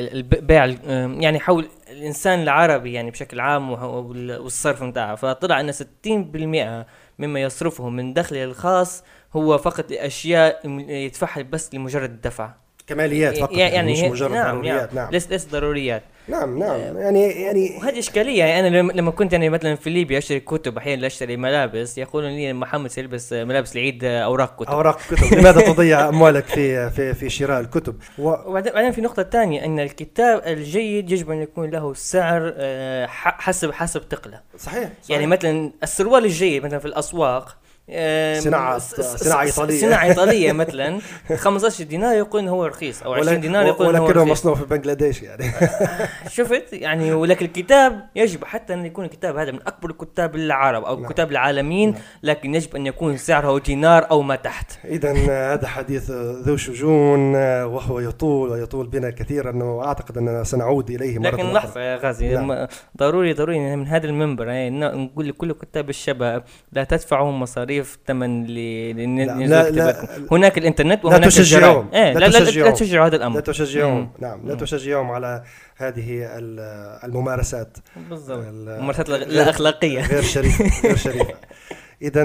ال- الب- بيع ال- يعني حول الإنسان العربي يعني بشكل عام والصرف بتاعه فطلع إن 60% مما يصرفه من دخله الخاص هو فقط لاشياء يدفعها بس لمجرد الدفع. كماليات فقط يعني يعني مش مجرد نعم ضروريات نعم. نعم. ليس ليس ضروريات. نعم نعم. يعني يعني وهذه إشكالية. يعني أنا لما- كنت يعني مثلا في ليبيا أشتري كتب أحيانا أشتري ملابس يقولون لي محمد سيلبس ملابس العيد أوراق كتب. أوراق كتب. لماذا تضيع أموالك في في في شراء الكتب؟ و وبعدين بعدين في نقطة ثانية أن الكتاب الجيد يجب أن يكون له سعر آه، حسب حسب ثقله، صحيح, صحيح. يعني مثلا السروال الجيد مثلا في الأسواق صناعة س- إيطالية. صناعة إيطالية مثلا 15 دينار يقول إنه هو رخيص أو 20 دينار يقول إنه هو ولكنه رخيص مصنوع في بنغلاديش يعني شفت يعني ولكن الكتاب يجب حتى أن يكون الكتاب هذا من أكبر الكتاب العرب أو نعم. الكتاب العالميين لكن يجب أن يكون سعره دينار أو ما تحت اذا هذا حديث ذو شجون وهو يطول ويطول بنا كثيرا وأعتقد أننا سنعود إليه مرة لكن. لحظة يا غازي نعم. نعم. ضروري ضروري من هذا المنبر يعني نقول لكل كتاب الشباب لا تدفعوا مصاريف ثمن ل ل- لا، لا، لا، هناك الإنترنت لا وهناك تشجعوهم. الجرائد. إيه لا لا, لا, لا, لا. تشجعوا هذا الأمر لا تشجعهم مم. نعم لا. تشجعهم على هذه ال- الممارسات بالضبط ال- الممارسات غير- لا اخلاقيه غير شريفه غير شريفه اذا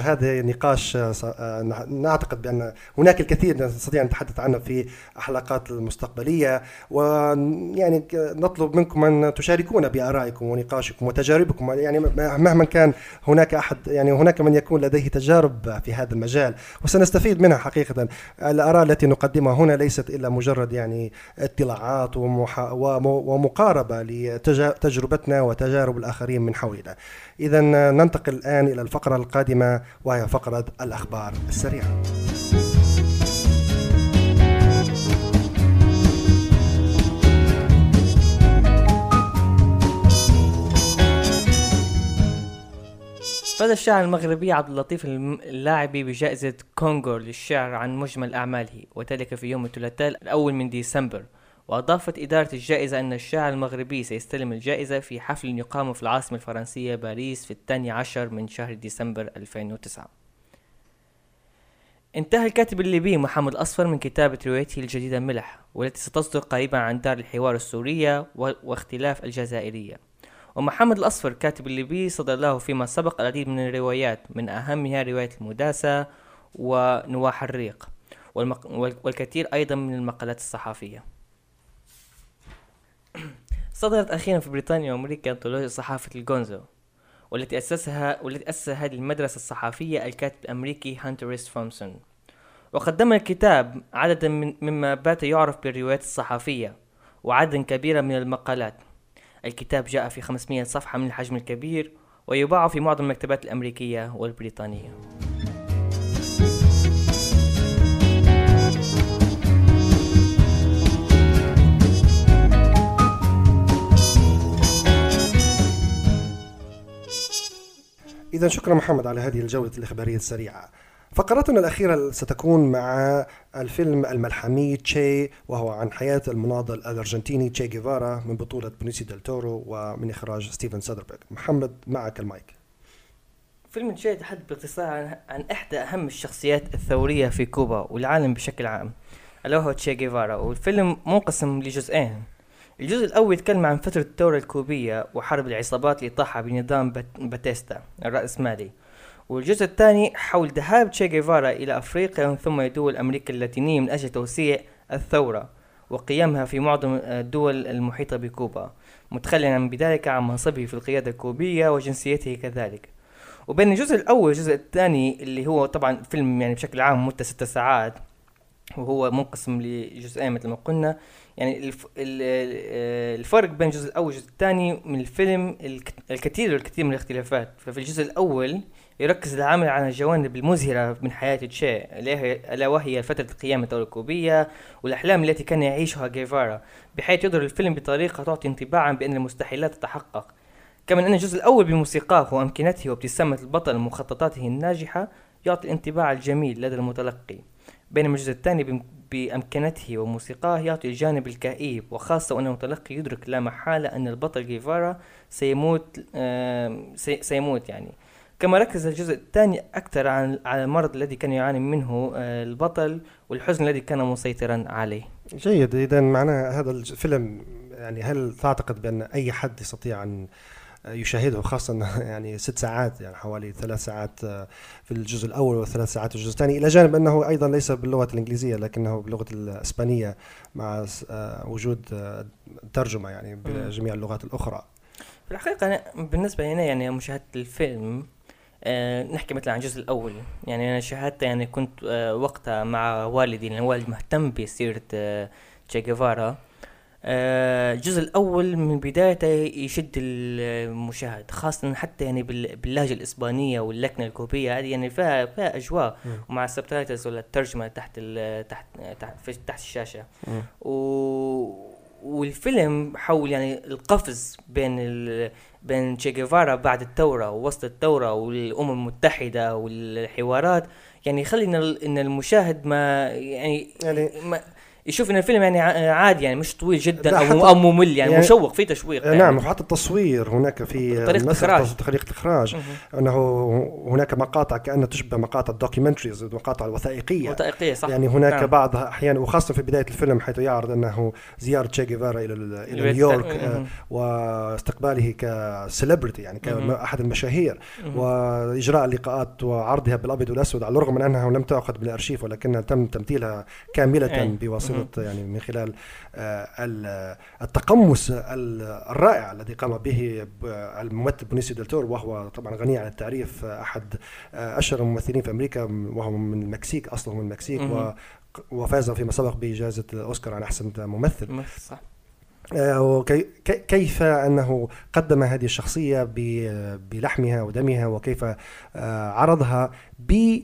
هذا نقاش آه، آه، نع- نعتقد بأن هناك الكثير نستطيع أن نتحدث عنه في الحلقات المستقبلية ويعني نطلب منكم أن تشاركونا بآرائكم ونقاشكم وتجاربكم. يعني مهما كان هناك أحد يعني هناك من يكون لديه تجارب في هذا المجال وسنستفيد منها حقيقة. الآراء التي نقدمها هنا ليست إلا مجرد يعني اطلاعات ومقاربة لتجربتنا وتجارب الآخرين من حولنا. اذا ننتقل الآن إلى الفقرة القادمة وهي فقرة الأخبار السريعة. فاز الشاعر المغربي عبد اللطيف اللاعبي بجائزة كونغور للشعر عن مجمل أعماله وذلك في يوم الثلاثاء الأول من ديسمبر. وأضافت إدارة الجائزة أن الشاعر المغربي سيستلم الجائزة في حفل يقام في العاصمة الفرنسية باريس في الثاني عشر من شهر ديسمبر 2009 انتهى الكاتب الليبي محمد الأصفر من كتابة روايته الجديدة ملح والتي ستصدر قريبا عن دار الحوار السورية واختلاف الجزائرية. ومحمد الأصفر كاتب الليبي صدر له فيما سبق العديد من الروايات من أهمها رواية المداسة ونواح الريق والمق... وال- والكثير أيضا من المقالات الصحفية. صدرت أخيرا في بريطانيا وأمريكا أنطولوجيا صحافة الجونزو والتي أسسها والتي أسس هذه المدرسة الصحفية الكاتب الأمريكي هانتر تومسون وقدم الكتاب عددا مما بات يعرف بالروايات الصحفية وعددا كبيرا من المقالات. الكتاب جاء في 500 صفحة من الحجم الكبير ويباع في معظم المكتبات الأمريكية والبريطانية. إذا شكرا محمد على هذه الجولة الإخبارية السريعة. فقرتنا الأخيرة ستكون مع الفيلم الملحمي تشي وهو عن حياة المناضل الأرجنتيني تشي جيفارا من بطولة بينيسيو ديل تورو ومن إخراج ستيفن سادربرغ محمد معك المايك. فيلم تشي يتحدث باختصار عن, عن إحدى أهم الشخصيات الثورية في كوبا والعالم بشكل عام ألا وهو تشي جيفارا والفيلم منقسم لجزئين. الجزء الأول يتكلم عن فترة الثورة الكوبية وحرب العصابات اللي أطاحت بنظام بات- باتيستا الرأسمالي والجزء الثاني حول ذهاب تشي جيفارا إلى أفريقيا ثم دول أمريكا اللاتينية من أجل توسيع الثورة وقيامها في معظم الدول المحيطة بكوبا. متخليا بذلك عن منصبه في القيادة الكوبية وجنسيته كذلك. وبين الجزء الأول والجزء الثاني اللي هو طبعا فيلم يعني بشكل عام مدة ست ساعات وهو منقسم لجزئين مثل ما قلنا يعني الف... ال- ال- الفرق بين الجزء الأول والجزء الثاني من الفيلم الك- الكثير والكثير من الاختلافات. ففي الجزء الأول يركز العمل على الجوانب المزهرة من حياة تشي ألا وهي فترة قيام الدولة الكوبية والأحلام التي كان يعيشها جيفارا بحيث يظهر الفيلم بطريقة تعطي انطباعا بأن المستحيلات تتحقق. كما أن الجزء الأول بموسيقاه وأمكنته وابتسامة البطل ومخططاته الناجحة يعطي الانطباع الجميل لدى المتلقي. بينما الجزء الثاني بأمكنته وموسيقاه يعطي الجانب الكئيب وخاصة وأن المتلقي يدرك لا محالة أن البطل جيفارا سيموت سيموت يعني. كما ركز الجزء الثاني أكثر عن على المرض الذي كان يعاني منه آه، البطل والحزن الذي كان مسيطرا عليه. جيد. إذا معناها هذا الفيلم يعني هل تعتقد بأن أي حد يستطيع أن يشاهده خاصة يعني ست ساعات يعني حوالي ثلاث ساعات آه، في الجزء الأول وثلاث ساعات في الجزء الثاني إلى جانب أنه أيضا ليس باللغة الإنجليزية لكنه باللغة الإسبانية مع آه، وجود آه، ترجمة يعني بجميع اللغات الأخرى. في الحقيقة أنا بالنسبة لي يعني مشاهدة الفيلم آه نحكي مثلا عن الجزء الأول. يعني أنا شاهدته يعني كنت آه وقتها مع والدي لأن والدي مهتم بسيرة آه تشي جيفارا الجزء الأول من بدايته يشد المشاهد خاصة حتى يعني بال- باللهجة الإسبانية واللكنة الكوبية هذه يعني فيها فيها أجواء. ومع السبتايتلز ولا الترجمة تحت تحت تحت, تحت الشاشة. و والفيلم حول يعني القفز بين ال... بين تشي جيفارا بعد الثورة ووسط الثورة والأمم المتحدة والحوارات يعني يخلي إن المشاهد ما يعني يعني ما يشوف إن الفيلم يعني عادي يعني مش طويل جدا حتى- أو ممل يعني, يعني- مشوق فيه تشويق يعني. نعم وحتى التصوير هناك في الإخراج. طريقة الإخراج مهم. أنه هناك مقاطع كأنها تشبه مقاطع ال documentaries المقاطع الوثائقية وثائقية صح يعني هناك نعم. بعض أحيانا وخاصة في بداية الفيلم حيث يعرض أنه زيارة تشي جيفارا إلى ال- إلى نيويورك. آه،. واستقباله ك celebrity يعني. كاحد المشاهير. وإجراء اللقاءات وعرضها بالأبيض والأسود على الرغم من أنها لم تؤخذ بالأرشيف ولكنها تم تمثيلها كاملة أي. بواسطه يعني من خلال آه، ال- التقمص ال- الرائع الذي قام به الممثل بينيسيو ديل تورو وهو طبعا غني عن التعريف آه، أحد آه، أشهر الممثلين في أمريكا وهو من المكسيك أصله من المكسيك. وفاز فيما سبق بجائزة الأوسكار عن أحسن ممثل. ممثل صح. كيف أنه قدم هذه الشخصية ب- بلحمها ودمها وكيف عرضها ب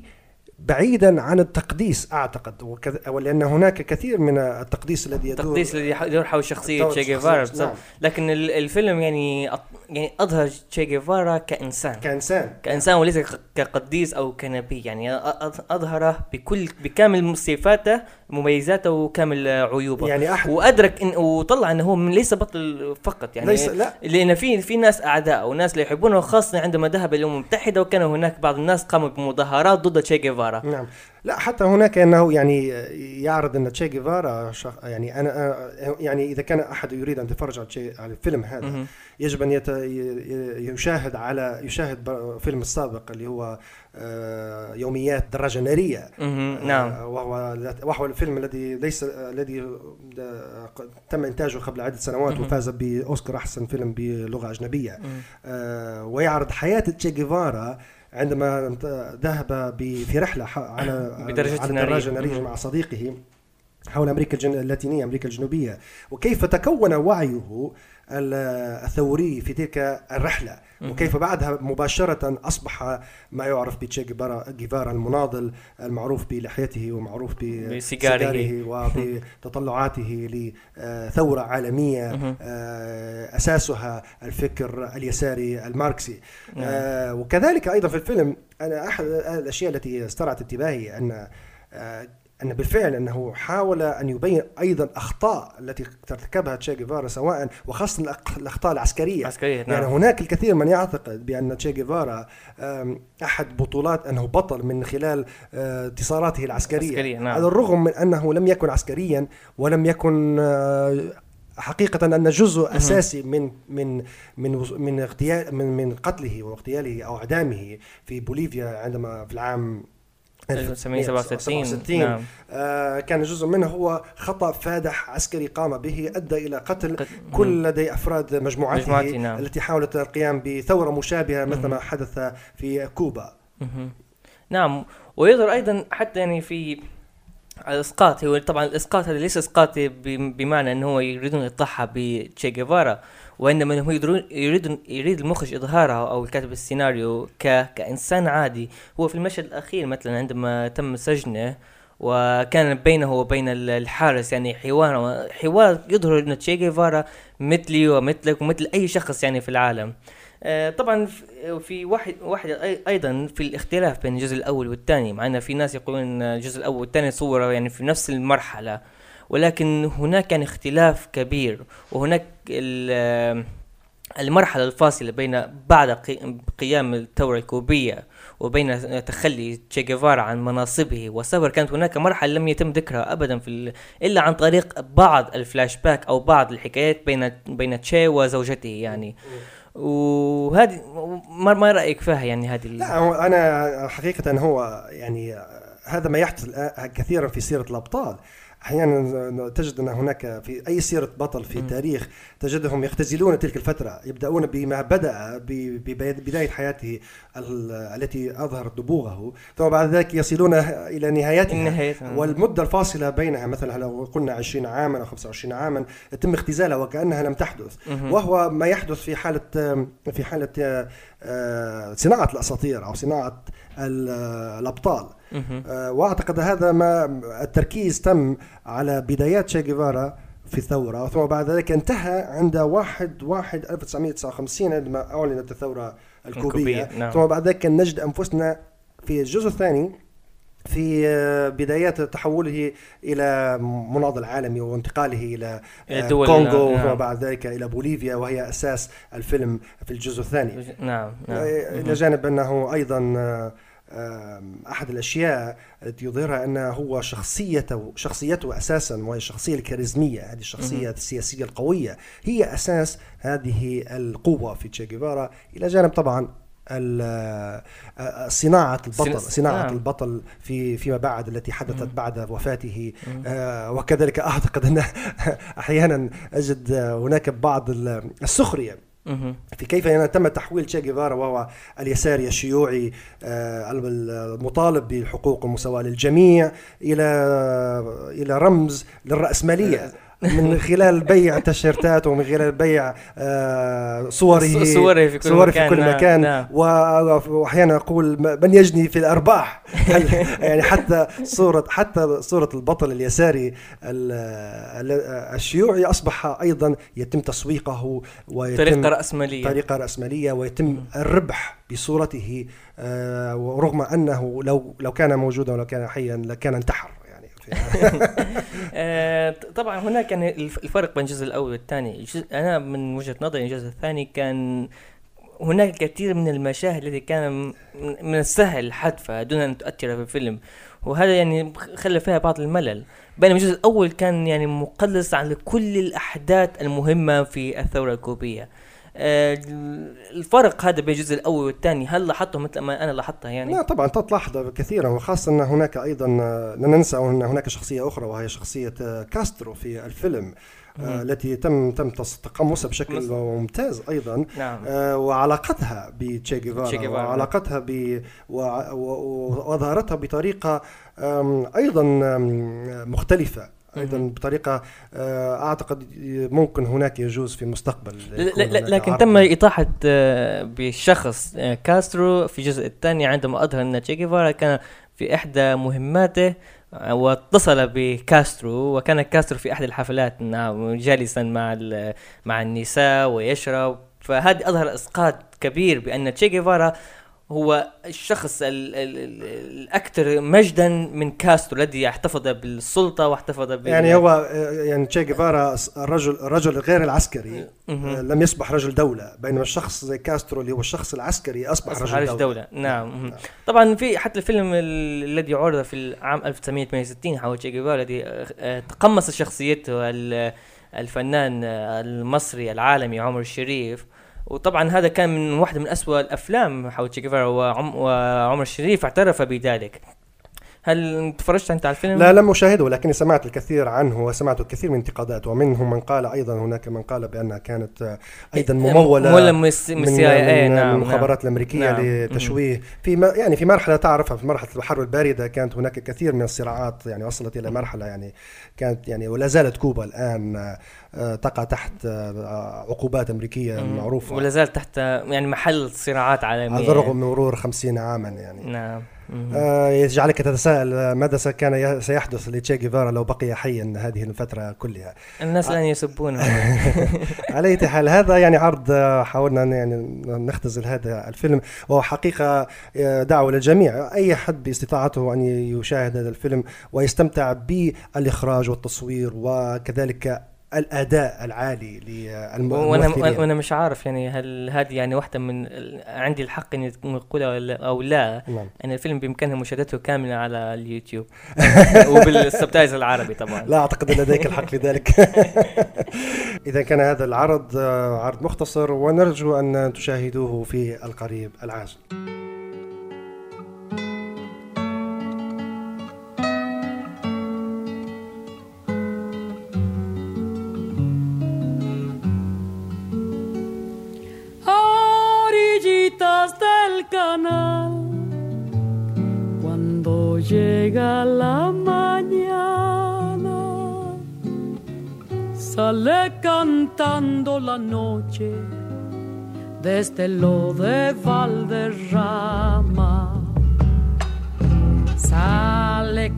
بعيدا عن التقديس أعتقد وكذ- ولأن هناك كثير من التقديس الذي يدور التقديس الذي يدور حول شخصية دور تشي جيفارا نعم. لكن ال- الفيلم يعني أط- يعني أظهر تشي جيفارا كإنسان. كإنسان. كإنسان وليس كقديس أو كنبي. يعني أظهره بكل بكامل صفاته مميزاته وكامل عيوبه. يعني احد وأدرك إن وطلع أنه هو ليس بطل فقط. يعني ليس لا. لأن في في ناس أعداء وناس لا يحبونه خاصة عندما ذهب إلى الأمم المتحدة وكان هناك بعض الناس قاموا بمظاهرات ضد تشي جيفارا جيفارا نعم لا حتى هناك أنه يعني يعرض أن تشي جيفارا شخ... يعني أنا يعني إذا كان أحد يريد أن يتفرج على تشي على الفيلم هذا مهم. يجب أن يت... يشاهد على يشاهد فيلم السابق اللي هو يوميات دراجه ناريه مهم. نعم وهو وهو الفيلم الذي ليس الذي تم إنتاجه قبل عدة سنوات. وفاز بأوسكار أحسن فيلم بلغة أجنبية مهم. آه، ويعرض حياة تشي جيفارا عندما ذهب في رحلة على بدرجة على نارية. دراجه نارية مهم. مع صديقه حول أمريكا. اللاتينية أمريكا الجنوبية وكيف تكون وعيه ال- الثوري في تلك الرحلة. وكيف بعدها مباشرة أصبح ما يعرف بتشي جيفارا المناضل المعروف بلحيته ومعروف بسيجاره. وبتطلعاته لثورة عالمية. آه، أساسها الفكر اليساري الماركسي نعم. آه، وكذلك أيضا في الفيلم أنا أحد الأشياء التي استرعت انتباهي أن آه، أن بالفعل أنه حاول أن يبين أيضا اخطاء التي ترتكبها تشي جيفارا سواء وخاصة الأق- الأخطاء العسكرية. عسكرية يعني نعم هناك الكثير من يعتقد بأن تشي جيفارا أحد بطولات أنه بطل من خلال آه، انتصاراته العسكرية. عسكرية، نعم. على الرغم من أنه لم يكن عسكريا ولم يكن آه، حقيقة أن جزء أساسي من من من من اغتيال من من قتله واغتياله أو إعدامه في بوليفيا عندما في العام 1967 نعم. آه، كان جزء منه هو خطأ فادح عسكري قام به أدى إلى قتل قد- كل لدي أفراد مجموعته نعم. التي حاولت القيام بثورة مشابهة مثل ما حدث في كوبا. نعم. ويظهر أيضا حتى يعني في الإسقاط هو طبعا الإسقاط هذا ليس إسقاط بمعنى إنه هو يريدون الاطاحه بتشي جيفارا وإنما هو يدرون يريد يريد المخرج إظهارها أو كاتب السيناريو ك كإنسان عادي. هو في المشهد الأخير مثلا عندما تم سجنه وكان بينه وبين ال- الحارس يعني حوار حوار يظهر ان تشي جيفارا مثلي ومثلك ومثل أي شخص يعني في العالم. آه، طبعا في- واحد واحد أيضا في الاختلاف بين الجزء الأول والثاني مع إن في ناس يقولون الجزء الأول والثاني صوروا يعني في نفس المرحلة. ولكن هناك كان اختلاف كبير وهناك ال- المرحلة الفاصلة بين بعد قي- قيام الثورة الكوبية وبين تخلي تشي جيفارا عن مناصبه وصبر كانت هناك مرحلة لم يتم ذكرها ابدا في إلا عن طريق بعض الفلاش باك أو بعض الحكايات بين بين تشي وزوجته يعني. وهذه ما رأيك فيها يعني هذه لا هو أنا حقيقة هو يعني هذا ما يحدث كثيرا في سيرة الأبطال. أحيانا تجد أن هناك في أي سيرة بطل في التاريخ تجدهم يختزلون تلك الفترة يبدأون بما بدأ ببدايه حياته ال- التي أظهرت نبوغه ثم بعد ذلك يصلون إلى نهايتها. النهاية والمدة الفاصلة بينها مثلا لو قلنا 20 عاما أو 25 عاما يتم اختزالها وكأنها لم تحدث. وهو ما يحدث في حالة في حالة آه، صناعة الأساطير أو صناعة ال- الأبطال مهم. آه، وأعتقد هذا ما التركيز تم على بدايات شي جيفارا في الثورة ثم بعد ذلك انتهى عند واحد واحد 1959 عندما أعلنت الثورة الكوبية الكوبية، نعم. ثم بعد ذلك نجد أنفسنا في الجزء الثاني في آه، بدايات تحوله إلى مناضل عالمي وانتقاله إلى آه، دول- كونغو نعم. وثم بعد ذلك إلى بوليفيا وهي أساس الفيلم في الجزء الثاني نعم نعم آه، إلى جانب أنه أيضا أحد الأشياء التي يظهرها انه هو شخصيته شخصيته أساسا وهي الشخصية الكاريزمية هذه الشخصية. السياسية القوية هي أساس هذه القوة في تشي جيفارا إلى جانب طبعا صناعة البطل صناعة نعم. البطل في فيما بعد التي حدثت. بعد وفاته. آه، وكذلك أعتقد أن أحيانا أجد هناك بعض ال- السخرية. في كيف يعني تم تحويل تشي جيفارا وهو اليساري الشيوعي آه، المطالب بالحقوق والمساواة للجميع إلى إلى رمز للرأسمالية من خلال بيع تيشيرتات ومن خلال بيع آه، صوره صوره في كل صوره مكان في كل نعم، مكان. نعم. وأحيانا أقول من يجني في الأرباح؟ يعني حتى صورة حتى صورة البطل اليساري ال- ال- الشيوعي أصبح أيضا يتم تسويقه ويتم طريقة رأسمالية. طريقة رأسمالية ويتم الربح بصورته آه، ورغم أنه لو لو كان موجودا ولو كان حيا لكان انتحر. يعني طبعا هناك يعني الف- الفرق بين الجزء الأول والثاني. أنا من وجهة نظري الجزء الثاني كان هناك كثير من المشاهد التي كان من السهل حذفها دون أن تؤثر في الفيلم. وهذا يعني خلى فيها بعض الملل. بينما الجزء الأول كان يعني مقلص على كل الأحداث المهمة في الثورة الكوبية. الفرق هذا بين الجزء الأول والثاني هل لاحظته مثل ما أنا لاحظتها يعني لا طبعا تلاحظ كثيرا وخاصة أن هناك أيضا آه، لا ننسى أن هناك شخصية أخرى وهي شخصية آه، كاسترو في الفيلم آه،. التي تم تم تقمصها بشكل مصر. ممتاز أيضا نعم آه، وعلاقتها بتشي تشي جيفارا. وعلاقتها ب و- و- وظهرتها بطريقة أيضا. بطريقة آه، أعتقد ممكن هناك يجوز في المستقبل لكن. تم إطاحة آه، بشخص آه، كاسترو في الجزء الثاني عندما أظهر أن تشي جيفارا كان في إحدى مهماته واتصل بكاسترو وكان كاسترو في أحد الحفلات نعم جالسا مع مع النساء ويشرب فهذه أظهر إسقاط كبير بأن تشي جيفارا هو الشخص ال ال ال الأكثر مجدا من كاسترو الذي احتفظ بالسلطة واحتفظ بال يعني هو يعني تشي جيفارا الرجل الرجل غير العسكري. آه، لم يصبح رجل دولة بينما الشخص زي كاسترو اللي هو الشخص العسكري أصبح, أصبح رجل, رجل دولة, دولة نعم مهم. طبعا في حتى الفيلم ال- الذي عرض في العام 1968 حول تشي جيفارا الذي آه، تقمص شخصيته ال- الفنان آه، المصري العالمي عمر الشريف وطبعا هذا كان من واحدة من أسوأ الأفلام حول تشي جيفارا وعم وعمر الشريف اعترف بذلك. هل تفرجت أنت على الفيلم؟ لا لم أشاهده لكني سمعت الكثير عنه وسمعت الكثير من انتقادات ومنهم من قال أيضا هناك من قال بأنها كانت آه، أيضا ممولة ممولة من الس- من من, السي اي اي من نعم المخابرات الأمريكية نعم. لتشويه. في ما يعني في مرحلة تعرفها في مرحلة الحرب الباردة كانت هناك كثير من الصراعات يعني وصلت إلى مرحلة يعني كانت يعني ولا زالت كوبا الآن آه، تقع تحت آه، عقوبات أمريكية مهم. معروفة. ولا زال تحت يعني محل صراعات عالمية. على الرغم من مرور خمسين عاما يعني. نعم. يجعلك تتساءل آه، ماذا كان سيحدث لتشي جيفارا لو بقي حيا هذه الفترة كلها. الناس الآن يسبونه. على أي حال هذا يعني عرض آه، حاولنا أن يعني نختزل هذا الفيلم. وهو حقيقة آه، دعوة للجميع. أي حد باستطاعته أن يشاهد هذا الفيلم ويستمتع بالإخراج والتصوير وكذلك الأداء العالي للممثلين. وأنا مش عارف يعني هل هذه يعني واحدة من عندي الحق إني نقولها ولا- أو لا. نعم. أن الفيلم بإمكانها مشاهدته كاملة على اليوتيوب. وبالسبتايز العربي طبعا. لا أعتقد أن لديك الحق في ذلك. إذا كان هذا العرض آه، عرض مختصر ونرجو أن تشاهدوه في القريب العاجل. Orillitas del canal. Cuando llega la mañana, sale cantando la noche desde lo de Valderrama. Sale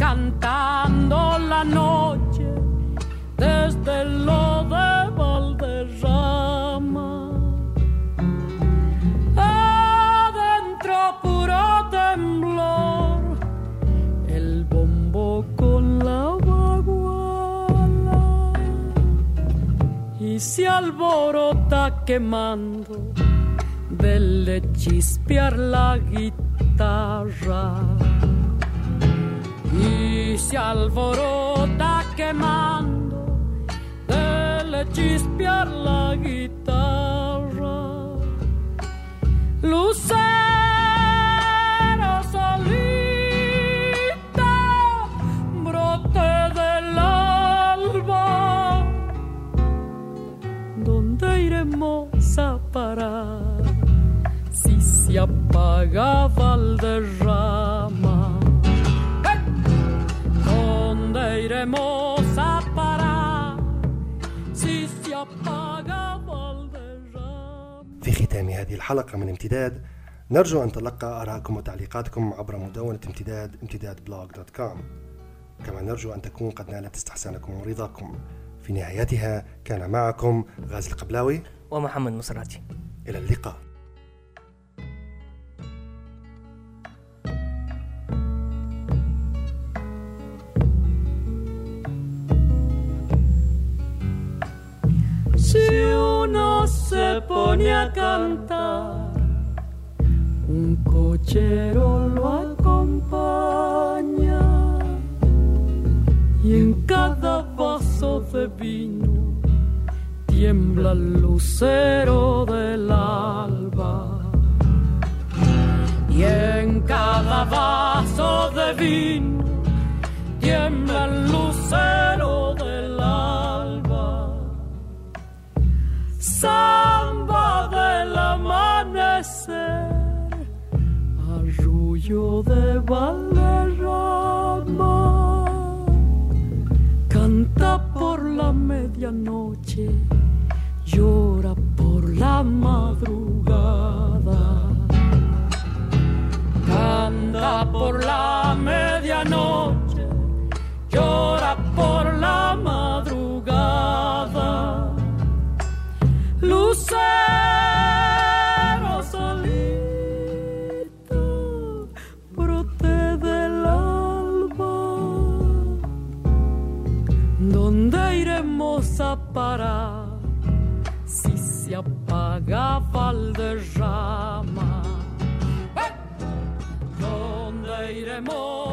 se alborota quemando del chispear la guitarra y se alborota quemando del chispear la guitarra. Lucero ¡Eh! ¿Dónde iremos a parar si se apaga Balderrama? في ختام هذه الحلقة من امتداد نرجو أن تلقى آراءكم وتعليقاتكم عبر مدونة امتداد امتداد blog dot com كما نرجو أن تكون قد نالت استحسانكم ورضاكم. في نهايتها كان معكم غازي القبلاوي ومحمد مصراتي إلى اللقاء. Si uno se pone a cantar nochero lo acompaña y en cada vaso de vino tiembla el lucero del alba. Y en cada vaso de vino tiembla el lucero arrullo de Valderrama, canta por la medianoche, llora por la madrugada. Canta por la medianoche, llora por gafal de rama. ¡Eh! ¿Dónde iremos?